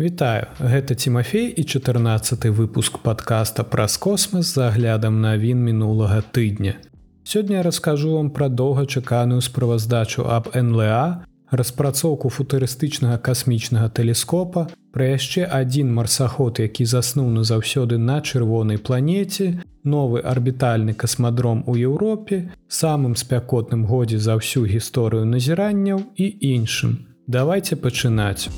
Вітаю, гэта Тимофей і 14 выпуск подкаста праз космас з аглядам навін мінулага тыдня. Сёння я раскажу вам пра доўгачаканую справаздачу аб НЛА, распрацоўку футурыстычнага касмічнага тэлескопа, пра яшчэ адзін марсаход, які заснуў назаўсёды на чырвонай планеце, новы арбітальны касмадром у Еўропе, самым спякотным годзе за ўсю гісторыю назіранняў і іншым. Давайте пачынаць.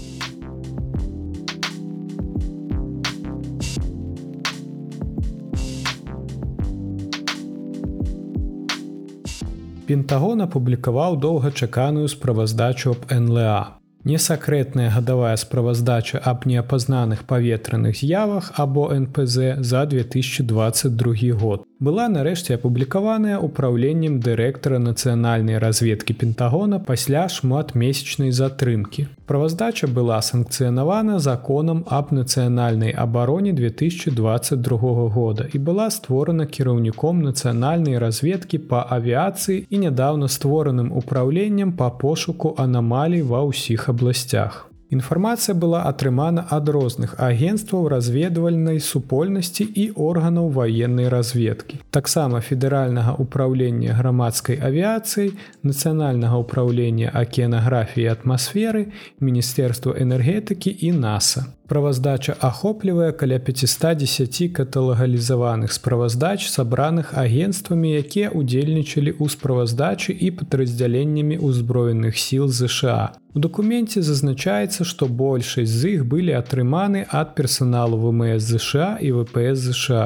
Пентагон апублікаваў доўгачаканую справаздачу аб НЛА. Несакрэтная гадавая справаздача аб неапазнаных паветраных з'явах або НПЗ за 2022 год была нарэшце апублікаваная ўпраўленнем дырэктара нацыянальнай разведкі пентагона пасля шматмесячнай затрымкі. Праваздача была санкцыянавана законам аб нацыянальнай абароне 2022 года і была створана кіраўніком нацыянальнай разведкі па авіяцыі і нядаўна створаным упраўленнем па пошуку анамалій ва ўсіх абласцях. Інфармацыя была атрымана ад розных агенцтваў разведвальнай супольнасці і органаў ваеннай разведкі. Таксама федэральнага ўпраўлення грамадскай авіяцыі, нацыянальнага ўпраўлення акенаграфіі атмасферы, міністэрства энергетыкі і NASAа справаздача ахоплівае каля 510 каталагалізаваных справаздач сабраных агенствамі якія удзельнічалі ў справаздачы і падраздзяленнямі ўзброеных сіл ЗША у дакуменце зазначаецца што большасць з іх былі атрыманы ад персаналу вМС ЗША і вПС ЗША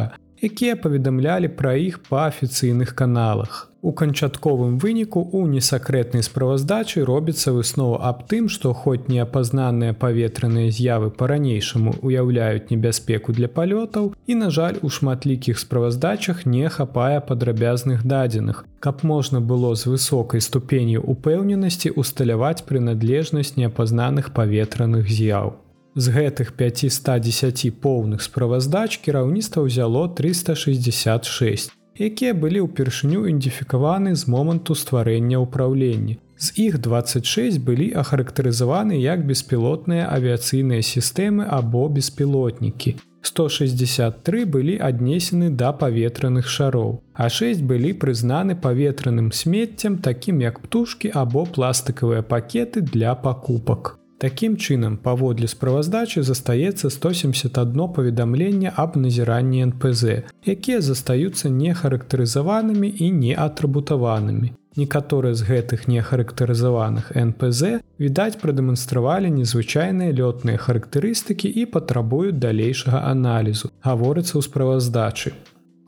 якія паведамлялі пра іх па афіцыйных каналах У канчатковым выніку у несакрэтнай справаздачы робіцца выснова аб тым, што хоць неапазнаныя паветраныя з'явы па-ранейшаму уяўляюць небяспеку для палётаў і, на жаль, у шматлікіх справаздачах не хапае падрабязных дадзеных, каб можна было з высокай ступенню упэўненасці усталяваць прынадлежнасць неапазнаных паветраных з'яў. З гэтых 510 поўных справаздач кіраўніцтва ўзяло 366 якія былі ўпершыню ідэнтыфікаваны з моманту стварэння ўпраўлення. З іх 26 былі ахарактарызаваны як беспілотныя авіяцыйныя сістэмы або беспілотнікі. 163 былі аднесены да паветраных шароў, а 6 былі прызнаны паветраным смеццем, такім як птушкі або пластыкавыя пакеты для пакупак. Такім чынам, паводле справаздачы застаецца 171 паведамленне аб назіранні НПЗ, якія застаюцца нехарактарызаванымі і неатрыбутаванымі. Некаторыя з гэтых нехарактарызаваных НПЗ, відаць, прадэманстравалі незвычайныя лётныя характарыстыкі і патрабуюць далейшага аналізу, гаворыцца ў справаздачы.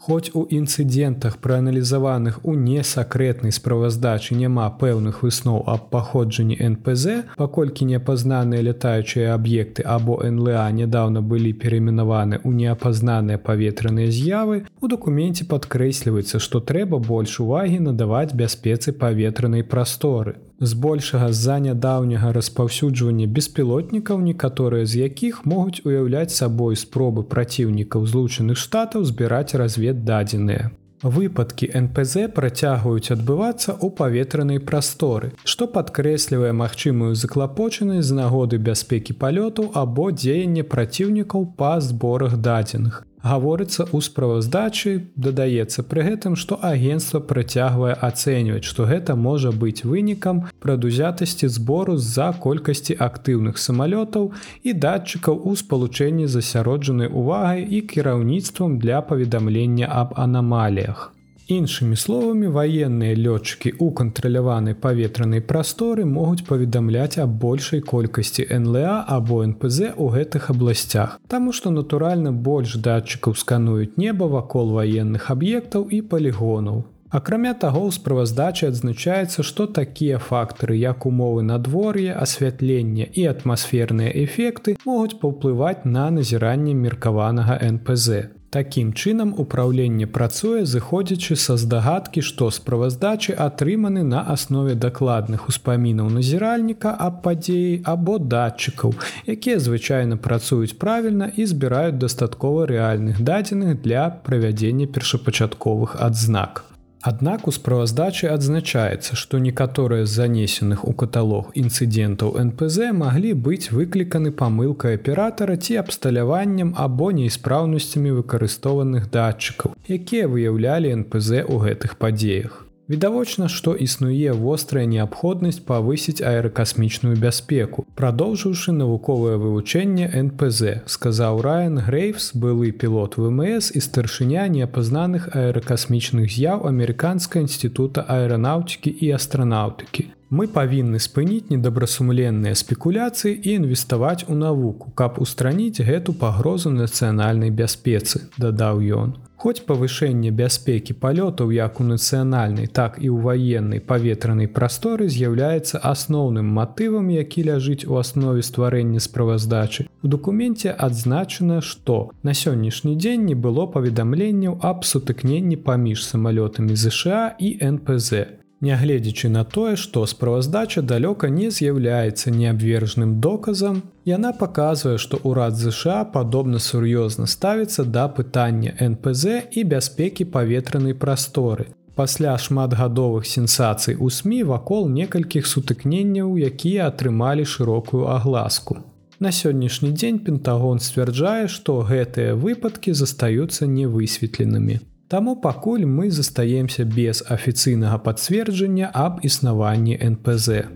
Хоць у інцыдэнтах прааналізаваных у несакрэтнай справаздачы няма пэўных высноў аб паходжанні НПЗ, паколькі неапазнаныя лятаючыя аб'екты або НЛА нядаўна былі перайменаваны ў неапазнаныя паветраныя з'явы, у дакуменце падкрэсліваецца, што трэба больш увагі надаваць бяспецы паветранай прасторы збольшага з-за нядаўняга распаўсюджвання беспілотнікаў некаторыя з якіх могуць уяўляць сабой спробы праціўнікаў злучаных штатаў збіраць разведдадзеныя. Выпадкі НПЗ працягваюць адбывацца ў паветранай прасторы, што падкрэслівае магчымую заклапочанасць з нагоды бяспекі палёту або дзеяння праціўнікаў па зборах дадзеных гаворыцца ў справаздачы дадаецца пры гэтым што агенцтва працягвае ацэньваць што гэта можа быць вынікам прадузятасці збору з-за колькасці актыўных самалётаў і датчыкаў у спалучэнні з асяроджанай увагай і кіраўніцтвам для паведамлення аб анамаліях Іншымі словамі ваенныя лётчыкі ў кантраляванай паветранай прасторы могуць паведамляць аб большай колькасці НЛА або НПЗ ў гэтых абласцях. Таму што натуральна больш датчыкаў скануюць неба вакол ваенных аб'ектаў і палігонаў. Акрамя таго, у справаздачы адзначаецца, што такія фактары, як умовы надвор'я, асвятлення і атмасферныя эфекты могуць паўплываць на назіранне меркаванага НПЗ. Такім чынам упраўленне працуе зыходзячы са здагадкі, што справаздачы атрыманы на аснове дакладных успамінаў назіральніка аб падзеі або датчыкаў, якія звычайна працуюць правільна і збіраюць дастаткова рэальных дадзеных для правядзення першапачатковых адзнак. Аднак у справаздачы адзначаецца, што некаторыя з занесеных у каталог інцыдэнтаў НПЗ маглі быць выкліканы памылкай аператара ці абсталяваннем або неіспраўнасцямі выкарыстоўваных датчыкаў, якія выяўлялі НПЗ ў гэтых падзеях. Відавочна, што існуе вострая неабходнасць павысіць аэракасмічную бяспеку, прадоўжыўшы навуковае вывучэнне НПЗ, сказаў Райан Грейвс, былы пілот ВМС і старшыня неапазнаных аэракасмічных з'яў амерыканскага інстытута аэранаўтыкі і астранаўтыкі. Мы павінны спыніць недобрасумленныя спекуляцыі і інвеставаць у навуку, каб устраніць гэту пагрозу нацыянальнай бяспецы, дадаў ён. Хоць павышэнне бяспекі палётаў як у нацыянальнай, так і ў ваеннай паветранай прасторы з'яўляецца асноўным матывам, які ляжыць у аснове стварэння справаздачы. У дакуменце адзначана, што на сённяшні дзень не было паведамленняў аб сутыкненні паміж самалётамі ЗША і НПЗ. Нягледзячы на тое, што справаздача далёка не з'яўляецца неабвержным доказам, яна паказвае, што ўрад ЗША падобна сур'ёзна ставіцца да пытання НПЗ і бяспекі паветранай прасторы. Пасля шматгадовых сенсацый у СМ вакол некалькіх сутыкненняў, якія атрымалі шырокую агласку. На сённяшні дзень Пентагон сцвярджае, што гэтыя выпадкі застаюцца невысветленымі. Таму пакуль мы застаемся без афіцыйнага пацверджання аб існаванні НПЗ.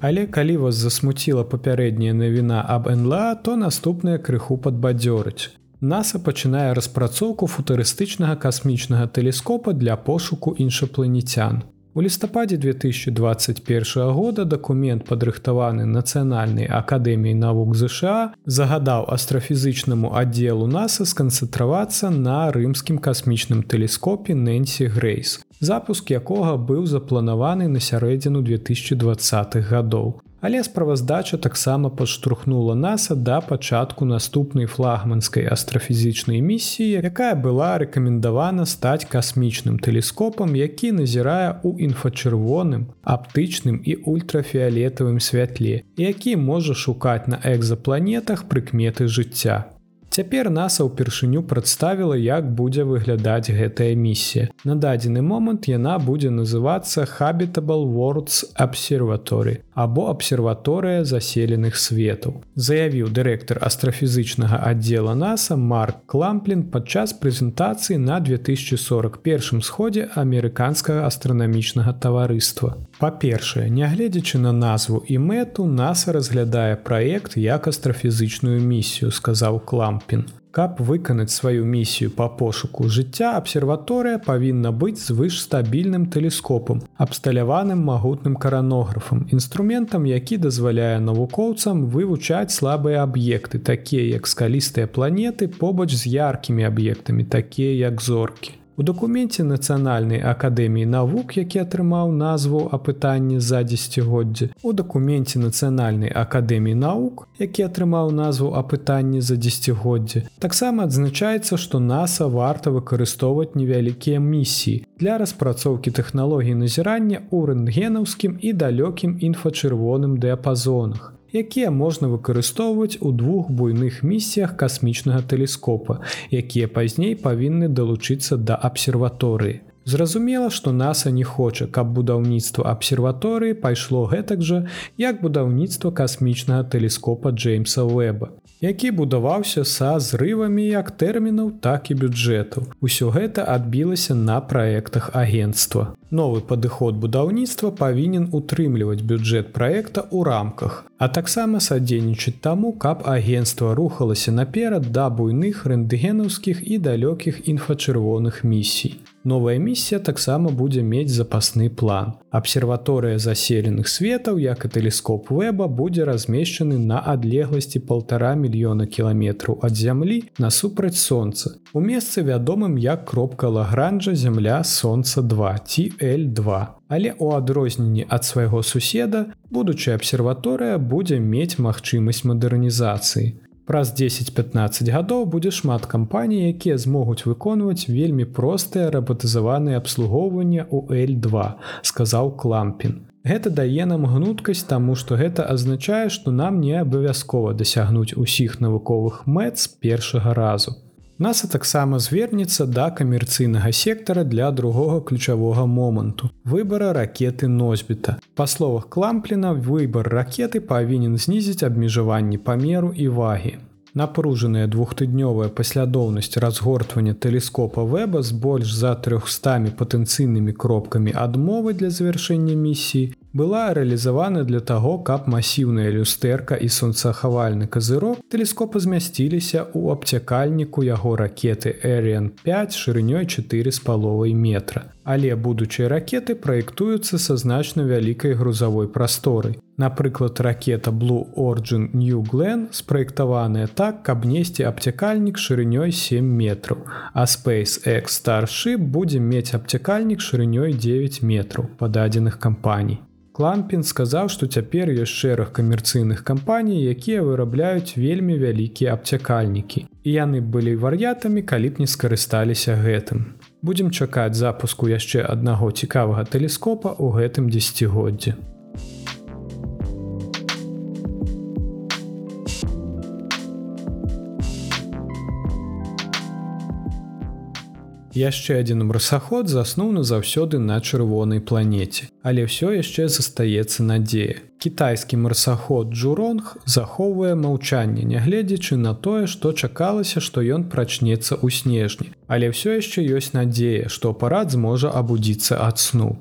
Але калі вас засмуціла папярэдняя навіна аб НЛА, то наступная крыху падбадзёрыць. NASAа пачынае распрацоўку футурыстычнага касмічнага тэлескопа для пошуку іншапланецян. У лістападзе 2021 года дакумент падрыхтаваны нацыянальнай акадэміяй навук ЗША загадаў астрафізычнаму аддзелу NASAа сканцэнтравацца на рымскім касмічным тэлескопе Нэнсі Грейс, запуск якога быў запланаваны на сярэдзіну 2020х гадоў але справаздача таксама падштурхнула наса да пачатку наступнай флагманскай астрафізічнай місіі, якая была рэкамендавана стаць касмічным тэлескопам, які назірае ў інфачырвоным, аптычным і ультрафіолетавым святле, які можа шукаць на экзапланетах прыкметы жыцця. Цяпер NASAа ўпершыню прадставіла, як будзе выглядаць гэтая місія. На дадзены момант яна будзе называцца Habitable Worlds Observatory або абсерваторыя заселеных светаў. Заявіў дырэктар астрафізычнага аддзела NASAа Марк Кламплін падчас прэзентацыі на 2041 сходзе амерыканскага астранамічнага таварыства. Па-першае, нягледзячы на назву і мэту NASAа разглядае праект як астрафізычную місію, сказаў Кламп Лампін. Каб выканаць сваю місію па пошуку жыцця абсерваторыя павінна быць звышстабільным тэлескопам, абсталяваным магутным каранографам, інструментам, які дазваляе навукоўцам вывучаць слабыя аб'екты, такія як скалістыя планеты побач з яркімі аб'ектамі, такія як зоркі. У дакуменце нацыянальнай акадэміі навук, які атрымаў назву апытанні за дзесяцігоддзя. У дакуменце нацыянальнай акадэміі навук, які атрымаў назву апытанні за дзесяцігоддзя. Таксама адзначаецца, што NASAа варта выкарыстоўваць невялікія місіі для распрацоўкі тэхналогій назірання ў рэнтгенаўскім і далёкім інфачырвоным дыяпазонах якія можна выкарыстоўваць у двух буйных місіях касмічнага тэлескопа, якія пазней павінны далучыцца да абсерваторыі. Зразумела, што NASAа не хоча, каб будаўніцтва абсерваторыі пайшло гэтак жа, як будаўніцтва касмічнага тэлескопа Джеймса Уэба які будаваўся са зрывамі як тэрмінаў, так і бюджэтаў. Усё гэта адбілася на праектах агенцтва. Новы падыход будаўніцтва павінен утрымліваць бюджэт праекта ў рамках, а таксама садзейнічаць таму, каб агенцтва рухалася наперад да буйных рэндыгенаўскіх і далёкіх інфачырвоных місій. Новая місія таксама будзе мець запасны план. Абсерваторыя заселеных светаў, як і тэлескоп вэба будзе размешчаны на адлегласці полтора мільёна кіламетраў ад зямлі насупраць сонца. У месцы вядомым як кропка лагранжа зямля сонца 2 ці L2. Але у адрозненні ад свайго суседа будучая абсерваторыя будзе мець магчымасць мадэрнізацыі. Праз 10-15 гадоў будзе шмат кампаній, якія змогуць выконваць вельмі простыя рабатызаваныя абслугоўванне ў L2, сказаў Клампін. Гэта дае нам гнуткасць таму, што гэта азначае, што нам не абавязкова дасягнуць усіх навуковых мэт з першага разу. Наса таксама звернецца да камерцыйнага сектара для другога ключавога моманту выбара ракеты носьбіта. Па словах клампліна выбар ракеты павінен знізіць абмежаванні памеру і вагі. Напружаная двухтыднёвая паслядоўнасць разгортвання тэлескопа вэба з больш за 300 патэнцыйнымі кропкамі адмовы для завяршэння місіі была рэалізавана для таго, каб масіўная люстэрка і сонцахавальны казырок тэлескопа змясціліся ў абцякальніку яго ракеты Ariан 5 шырынёй 4 з паловай метра. Але будучыя ракеты праектуюцца са значна вялікай грузавой прасторай. Напрыклад, ракета Blue Origin New Glen спраектаваная так, каб несці абцякальнік шырынёй 7 метраў. А SpaceX Starship будзе мець абцякальнік шырынёй 9 метраў па дадзеных кампаній. Клампін сказаў, што цяпер ёсць шэраг камерцыйных кампаній, якія вырабляюць вельмі вялікія абцякальнікі. І яны былі вар'ятамі, калі б не скарысталіся гэтым. Будзем чакаць запуску яшчэ аднаго цікавага тэлескопа ў гэтым дзегоддзі. Яшчэ адзін марсаход заснуў назаўсёды на чырвонай планеце, але ўсё яшчэ застаецца надзея. Кітайскі марсаход Джуронг захоўвае маўчанне, нягледзячы на тое, што чакалася, што ён прачнецца ў снежні. Але ўсё яшчэ ёсць надзея, што апарат зможа абудзіцца ад сну.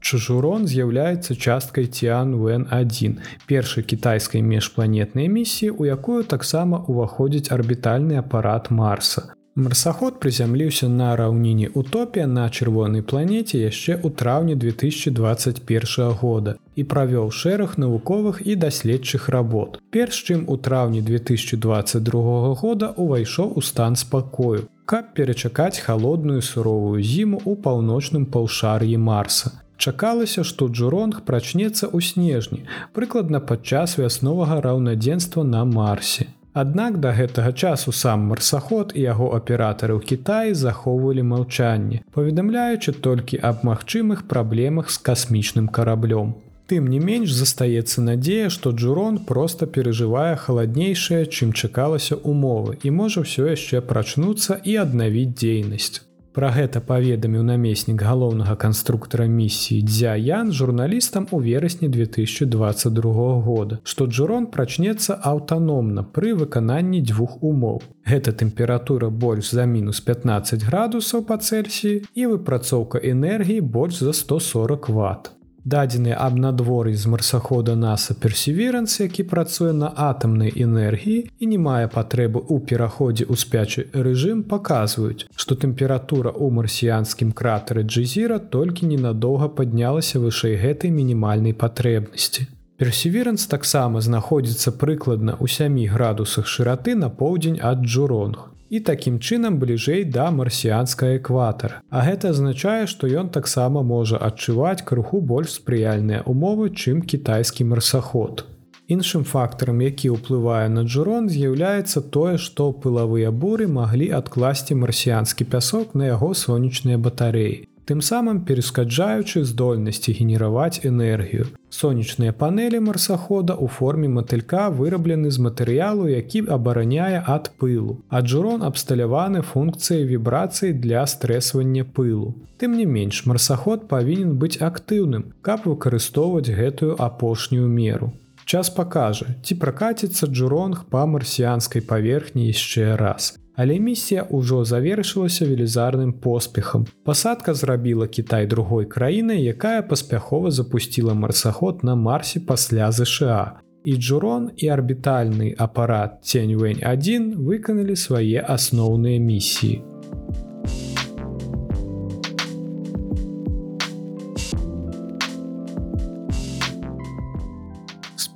Чужурон з'яўляецца часткай Тиан Вн1, першай кітайскай межпланетнай місіі, у якую таксама ўваходзіць арбітальны апарат Марса. Марсаход прызямліўся на раўніне утопія на чырвонай планеце яшчэ ў траўні 2021 года і правёў шэраг навуковых і даследчых работ. Перш чым у траўні 2022 года увайшоў у стан спакою, каб перачакаць халодную суровую зіму ў паўночным паўшар'і Марса. Чакалася, што Джуронг прачнецца ў снежні, прыкладна падчас вясновага раўнадзенства на Марсе. Аднак да гэтага часу сам марсаход і яго аператары ў Кіаі захоўвалі маўчанне, паведамляючы толькі аб магчымых праблемах з касмічным караблём. Тым не менш застаецца надзея, што Джурон проста перажывае халаднейшае, чым чакалася умовы і можа ўсё яшчэ прачнуцца і аднавіць дзейнасць. Пра гэта паведаміў намеснік галоўнага канструктара місіі дзяян журналістам у верасні 2022 года, што Джурон прачнецца аўтаномна пры выкананні дзвюх умоў. Гэта тэмпература больш за мінус 15 градусаў па цельсіі і выпрацоўка энергіі больш за 140 ватт дадзены аб надвор'і з марсахода наса персеверанс які працуе на атамнай энергіі і не мае патрэбы ў пераходзе ў спячы рэжым паказваюць што тэмпература ў марсіянскім кратары джезіра толькі ненадоўга паднялася вышэй гэтай мінімальнай патрэбнасці. Персеверанс таксама знаходзіцца прыкладна ў 7 градусах шыраты на поўдзень ад джуронг і такім чынам бліжэй да марсіянска экватара. А гэта азначае, што ён таксама можа адчуваць крыху больш спрыяльныя умовы, чым кітайскі марсаход. Іншым фактарам, які ўплывае на джурон, з'яўляецца тое, што пылавыя буры маглі адкласці марсіянскі пясок на яго сонечныя батареі тым самым перескаджаючы здольнасці генераваць энергію. Сонечныя панелі марсахода ў форме матылька выраблены з матэрыялу, які абараняе ад пылу. Аджурон абсталяваны функцыяй вібрацыі для стрэсвання пылу. Тым не менш марсаход павінен быць актыўным, каб выкарыстоўваць гэтую апошнюю меру. Час пакажа, ці пракаціцца джуронг па марсіянскай паверхні яшчэ раз. Але місія ўжо завершылася велізарным поспехам. Пасадка зрабіла Кітай другой краінай, якая паспяхова запусціла марсаход на марсе пасля ЗША. І Джурон і арбітальны апарат Ценьвэнь 1 выканалі свае асноўныя місіі.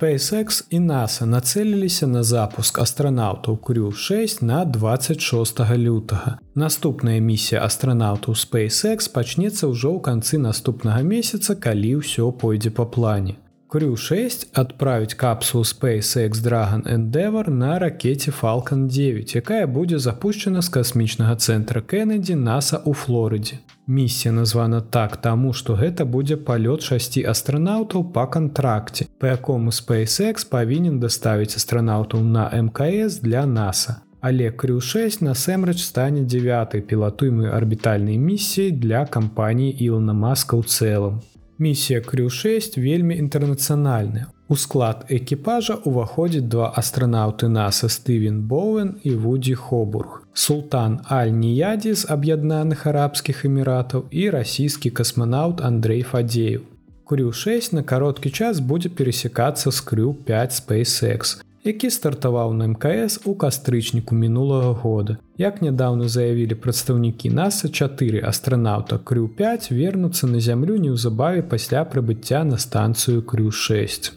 SpaceX і NASA нацэліліся на запуск астранаўтаў Крю 6 на 26 лютага. Наступная місія астранаўтаў SpaceX пачнецца ўжо ў канцы наступнага месяца, калі ўсё пойдзе па плане. Крю-6 адправіць капсулу SpaceX Dragon Endeavor на ракете Falcon 9, якая будзе запущена з касмічнага цэнтра Кеннеді NASA ў Флорыдзе. Місія названа так таму, што гэта будзе палёт шасці астранаўтаў па кантракце, па якому SpaceX павінен даставіць астранаўтаў на МКС для NASA. Але Крю-6 насамрэч стане 9 пілатуймай арбітальнай місіяй для кампаніі Ілна Маска ў цэлым. Місія Крю-6 вельмі інтэрнацыянальная. У склад экіпажа ўваходзіць два астранаўты NASA Стывен Боуэн і Вудзі Хобург. Султан Аль-Ніядзі з аб'яднаных арабскіх эміратаў і расійскі касманаўт Андрей Фадзеев. Крю-6 на кароткі час будзе пересекацца з Крю-5 SpaceX які стартаваў на мкс у кастрычніку мінулага года. Як нядаўна заявілі прадстаўнікі наса 4 астранаўта крю 5 вернуцца на зямлю неўзабаве пасля прыбыцця на станцыю крю 6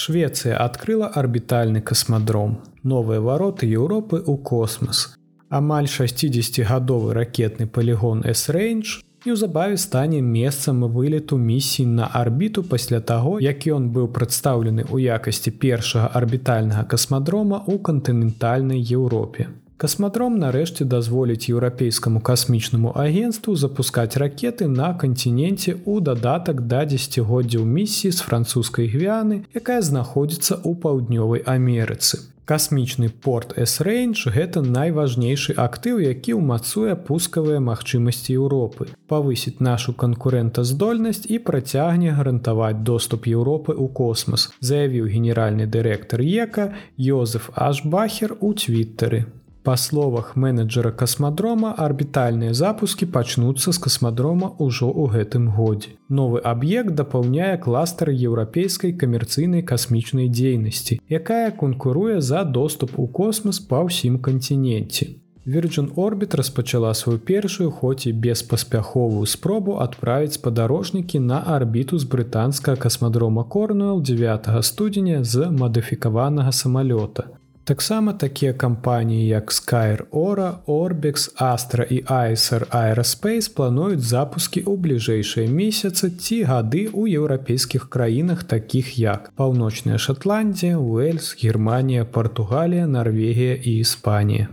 Швецыя адкрыла арбітальны касмадром. Новыя вароты Еўропы ў космас амаль 60гадовы ракетны палігон S-ранge неўзабаве стане месцам вылету місій на арбіту пасля таго, як ён быў прадстаўлены ў якасці першага арбітальнага касмадрома ў кантынентальнай Еўропе. Касмадром нарэшце дазволіць еўрапейскаму касмічнаму агенству запускаць ракеты на кантиненце ў дадатак да дзегоддзяў місіі з французскай гвяны, якая знаходзіцца ў паўднёвай Амерыцы касмічны порт S-ранge гэта найважнейшы актыў, які ўмацуе пускавыя магчымасці Еўропы, павысіць нашу канкурэнтаздольнасць і працягне гарантаваць доступ Еўропы ў космас, заявіў генеральны дырэктар Ека Йозеф Ашбахер у твиттары. Па словах менеджера касмадрома арбітальныя запускі пачнуцца з касмадрома ўжо ў гэтым годзе. Новы аб'ект дапаўняе кластар еўрапейскай камерцыйнай касмічнай дзейнасці, якая конкуруе за доступ у космас па ўсім канціненце. Virgin Орбіт распачала сваю першую хоць і беспаспяховую спробу адправіць спадарожнікі на арбіту з брытанскага касмадрома Корнуэл 9 студзеня з мадыфікаванага самалёта. Таксама такія кампаніі як Skyr Ора, Орбекс, Астра і Айсер Аэроспейс плануюць запускі ў бліжэйшыя месяцы ці гады ў еўрапейскіх краінах такіх як Паўночная Шотландія, Уэльс, Германія, Партугалія, Нарвегія і Іспанія.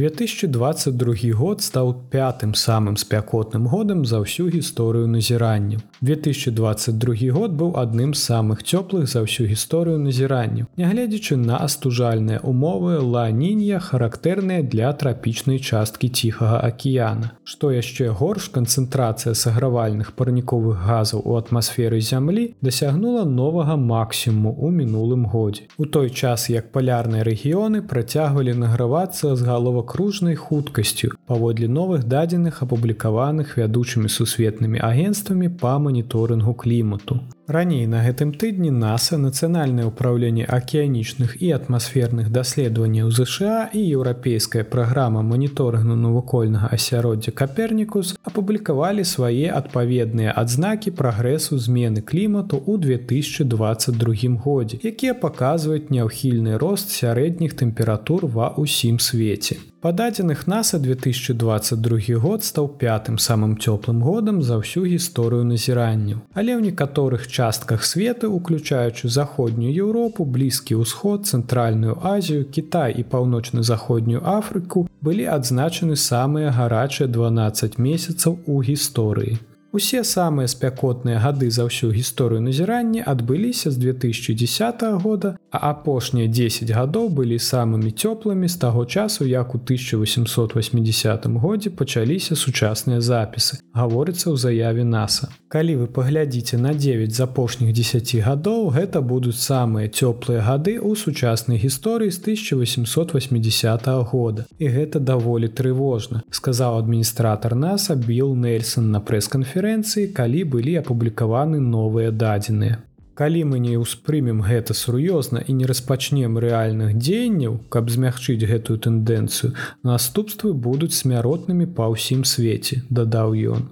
2022 год стаў пятым самым спякотным годам за ўсю гісторыю назіранню. 2022 год быў адным з самых цёплых за ўсю гісторыю назіранню. Нягледзячы на астужальныя умовы ланінья характэрныя для трапічнай часткі ціхага акіяна. Што яшчэ горш канцэнтрацыя сагравальных парніковых газаў у атмасферы зямлі дасягнула новага максімуму ў мінулым годзе. У той час як палярныя рэгіёны працягвалі награвацца з галовак кружнай хуткасцю паводле новых дадзеных апублікаваных вядучымі сусветнымі агенствамі па маніторынгу клімату. Раней на гэтым тыдні NASAа нацыянальнае ўправленне акіянічных і атмасферных даследаванняў ЗША і еўрапейская праграма маніторынгну навукольнага асяроддзя капернікус апублікавалі свае адпаведныя адзнакі прагрэсу змены клімату ў 2022 годзе, якія паказваюць няўхільны рост сярэдніх тэмператур ва ўсім свеце. Па дадзеных NASAа 2022 год стаў пятым самым цёплым годам за ўсю гісторыю назіранняў. Але ў некаторых частках свету, уключаючы заходнюю Еўропу, блізкі ўсход, цэнтральную Азію, Кітай і паўночна-заходнюю Афрыку былі адзначаны самыя гарачыя 12 месяцаў у гісторыі. Усе самыя спякотныя гады за ўсю гісторыю назірання адбыліся з 2010 года, а апошнія 10 гадоў былі самымі цёплымі з таго часу, як у 1880 годзе пачаліся сучасныя запісы. гаворыцца ў заяве NASAа. Калі вы паглядзіце на 9 з апошніх 10 гадоў, гэта будуць самыя цёплыя гады ў сучаснай гісторыі з 1880 года. І гэта даволі трывожна, сказаў адміністратор NASAа Билл Нельсон на прэс-канференцыі канферэнцыі, калі былі апублікаваны новыя дадзеныя. Калі мы не ўспрымем гэта сур'ёзна і не распачнем рэальных дзеянняў, каб змягчыць гэтую тэндэнцыю, наступствы будуць смяротнымі па ўсім свеце, дадаў ён.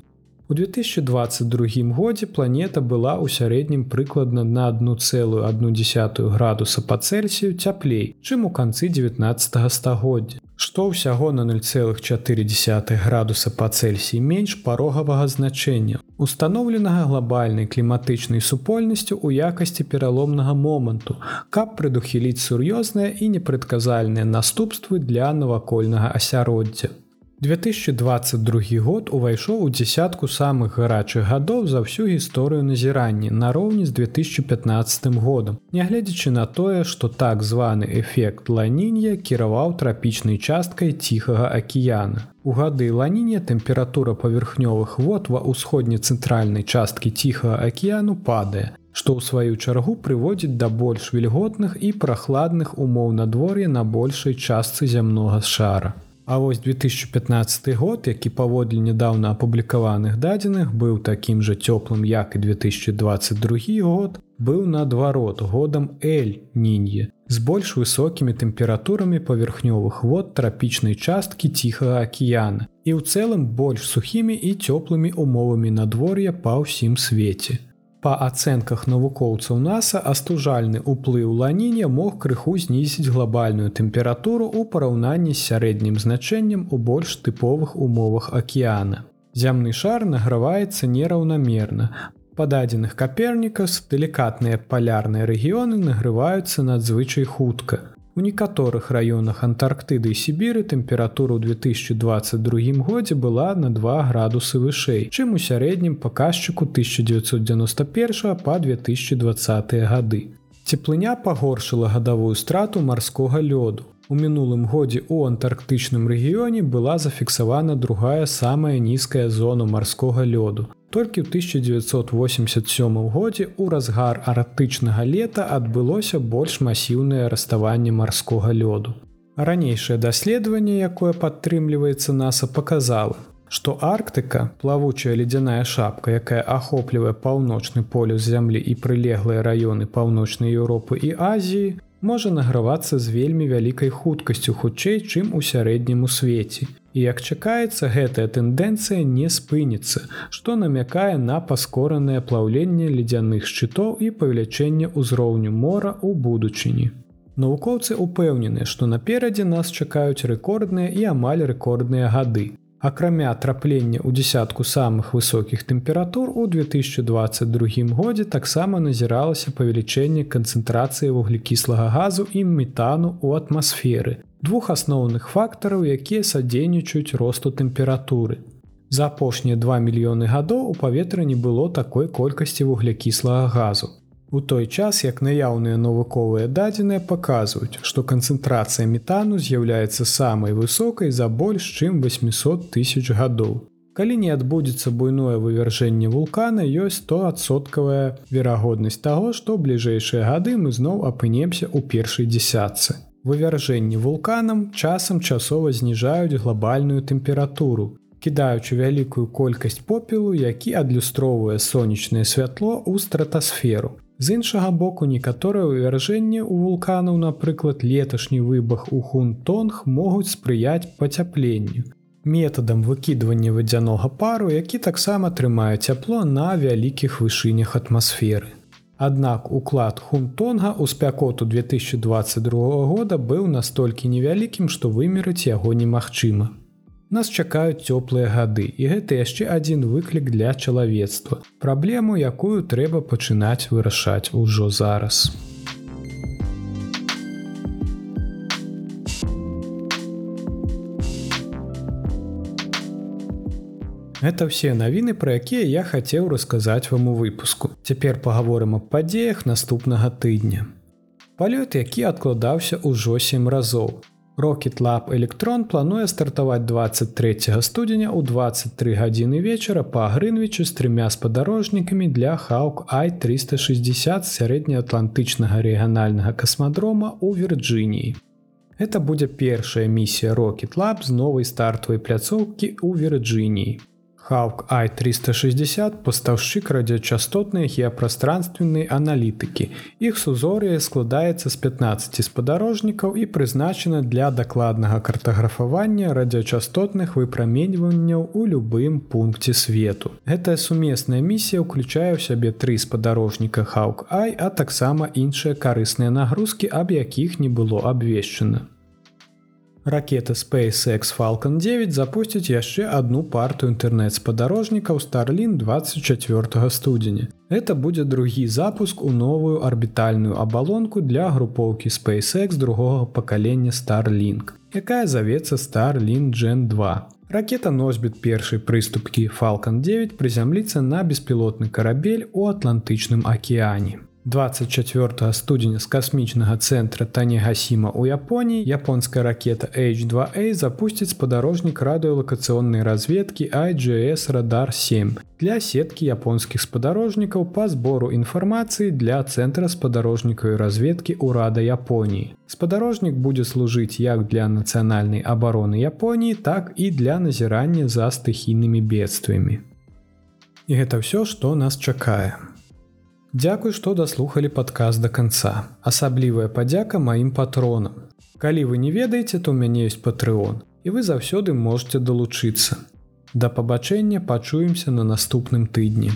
У 2022 годзе планета была ў сярэднім прыкладна на 1,1 градуса па Цельсію цяплей, чым у канцы 19 стагоддзя што ўсяго на 0,4 градуса па Цельсіі менш парогавага значэння, установленага глобальнай кліматычнай супольнасцю ў якасці пераломнага моманту, каб прадухіліць сур'ёзныя і непрадказальныя наступствы для навакольнага асяроддзя. 2022 год увайшоў у десятку самых гарачых гадоў за ўсю гісторыю назірання нароўні з 2015 годам. Нягледзячы на тое, што так званы эфект ланінья кіраваў трапічнай часткай ціхага акіяна. У гады ланіння тэмпература паверхнёвых вод ва ўсходне-цэнтральнай часткі ціхага акіяну падае, ў сваю чаргу прыводзіць да больш вільготных і прахладных умоў надвор'я на большай частцы зямнога шара. А вось 2015 год, які паводле нядаўна апублікаваных дадзеных быў такім жа цёплым, як і 2022 год, быў наадварот годам эль нінье з больш высокімі тэмпературамі паверхнёвых вод трапічнай часткі ціхага акіяна і ў цэлым больш сухімі і цёплымі умовамі надвор'я па ўсім свеце. Па ацэнках навукоўцаў NASAа астужальны ўплыў ланіння мог крыху знізіць глобальную тэмпературу ў параўнанні з сярэднім значэннем у больш тыповых умовах акіяна. Зямны шар награваецца нераўнамерна. Па дадзеных капернікас далікатныя палярныя рэгіёны нагрываюцца надзвычай хутка. У некаторых раёнах Антарктыды і Сібіры тэмпература ў 2022 годзе была на 2 градусы вышэй, чым у сярэднім паказчыку 1991 па 2020 гады. Цеплыня пагоршыла гадавую страту марскога лёду. У мінулым годзе ў антарктычным рэгіёне была зафіксавана другая самая нізкая зона марскога лёду Толькі ў 1987 годзе ў разгар арктычнага лета адбылося больш масіўнае раставанне марскога лёду. Ранейшае даследаванне, якое падтрымліваецца NASAа паказала, што Арктыка, плавучая ледзяная шапка, якая ахоплівае паўночны полюс зямлі і прылеглыя раёны паўночнай Еўропы і Азіі, можа награвацца з вельмі вялікай хуткасцю хутчэй, чым у сярэдняму свеце І як чакаецца, гэтая тэндэнцыя не спыніцца, што намякае на паскоранае плаўленне ледзяных шчытоў і павелічэнне ўзроўню мора ў будучыні. Навукоўцы ўпэўнены, што наперадзе нас чакаюць рэкордныя і амаль рэкордныя гады. Акрамя траплення ў дзясятку самых высокіх тэмператур у 2022 годзе таксама назіралася павелічэнне канцэнтрацыі вуглекіслага газу і метану ў атмасферы, двух асноўных фактараў, якія садзейнічаюць росту тэмпературы. За апошнія 2 мільёны гадоў у паветра не было такой колькасці вуглякіслага газу. У той час, як наяўныя навуковыя дадзеныя паказваюць, што канцэнтрацыя метану з'яўляецца самай высокай за больш чым 800 тысяч гадоў. Калі не адбудзецца буйное вывяржэнне вулкана, ёсць стоадсоткавая верагоднасць таго, што бліжэйшыя гады мы зноў апынемся ў першай дзесятцы. Вывяржэнні вулканам часам часова зніжаюць глобальную тэмпературу, кідаючы вялікую колькасць попелу, які адлюстроўвае сонечнае святло ў стратасферу. З іншага боку некаторыя вывяржэнні ў вулканаў, напрыклад, леташні выбах у хунтонг могуць спрыяць пацяпленню. Метадам выкідвання вадзянога пару, які таксама трымае цяпло на вялікіх вышынях атмасферы. Аднак уклад хунтонга ў спякоту 2022 года быў настолькі невялікім, што вымерыць яго немагчыма. Нас чакаюць цёплыя гады і гэта яшчэ адзін выклік для чалавецтва. Праблему, якую трэба пачынаць вырашаць ужо зараз. Гэта ўсе навіны, пра якія я хацеў расказаць вам у выпуску. Цяпер паговорым аб падзеях наступнага тыдня. Палёт, які адкладаўся ўжо сем разоў. Rocket Lab Электрон плануе стартаваць 23 студзеня ў 23 гадзіны вечара па Грынвічу з трымя спадарожнікамі для Хаук I360 сярэднеатлантычнага рэгіянальнага касмадрома ў Вірджыніі. Гэта будзе першая місія Rocket Lab з новай стартавай пляцоўкі ў Вірджыніі. Hawk i360 пастаўшчык радыёчастотнай геапрастранственнай аналітыкі. Іх сузор'е складаецца з 15 спадарожнікаў і прызначана для дакладнага картаграфавання радыёчастотных выпраменьванняў у любым пункце свету. Гэтая сумесная місія ўключае ў сябе тры спадарожніка Hawk I, а таксама іншыя карысныя нагрузкі, аб якіх не было абвешчана. Ракета SpaceX Falcon 9 запусціць яшчэ одну партыю інтэрнэт-спадарожнікаў Starlin 24 студзеня. Это будзе другі запуск у новую арбітальную абалонку для групоўкі SpaceX другога пакалення Starlink, якая завецца Starlin Gen 2. Ракета носьбіт першай прыступкі Falcon 9 прызямліцца на беспілотны карабель у атлантычным акеане. 24 студзеня з касмічнага цэнтра Танегасіма ў Японіі японская ракета H2A запусціць спадарожнік радыёлакацыённай разведкі IGS радар 7 для сеткі японскіх спадарожнікаў па збору інфармацыі для цэнтра спадарожнікавай разведкі ўрада Японіі. Спадарожнік будзе служыць як для нацыянальнай абароны Японіі, так і для назірання за стыхійнымі бедствамі. І гэта ўсё, што нас чакае. Дзякуй, што даслухалі падказ да канца. Асаблівая падзяка маім патронам. Калі вы не ведаеце, то ў мяне ёсць патрыон і вы заўсёды можете далучыцца. Да пабачэння пачуемся на наступным тыдні.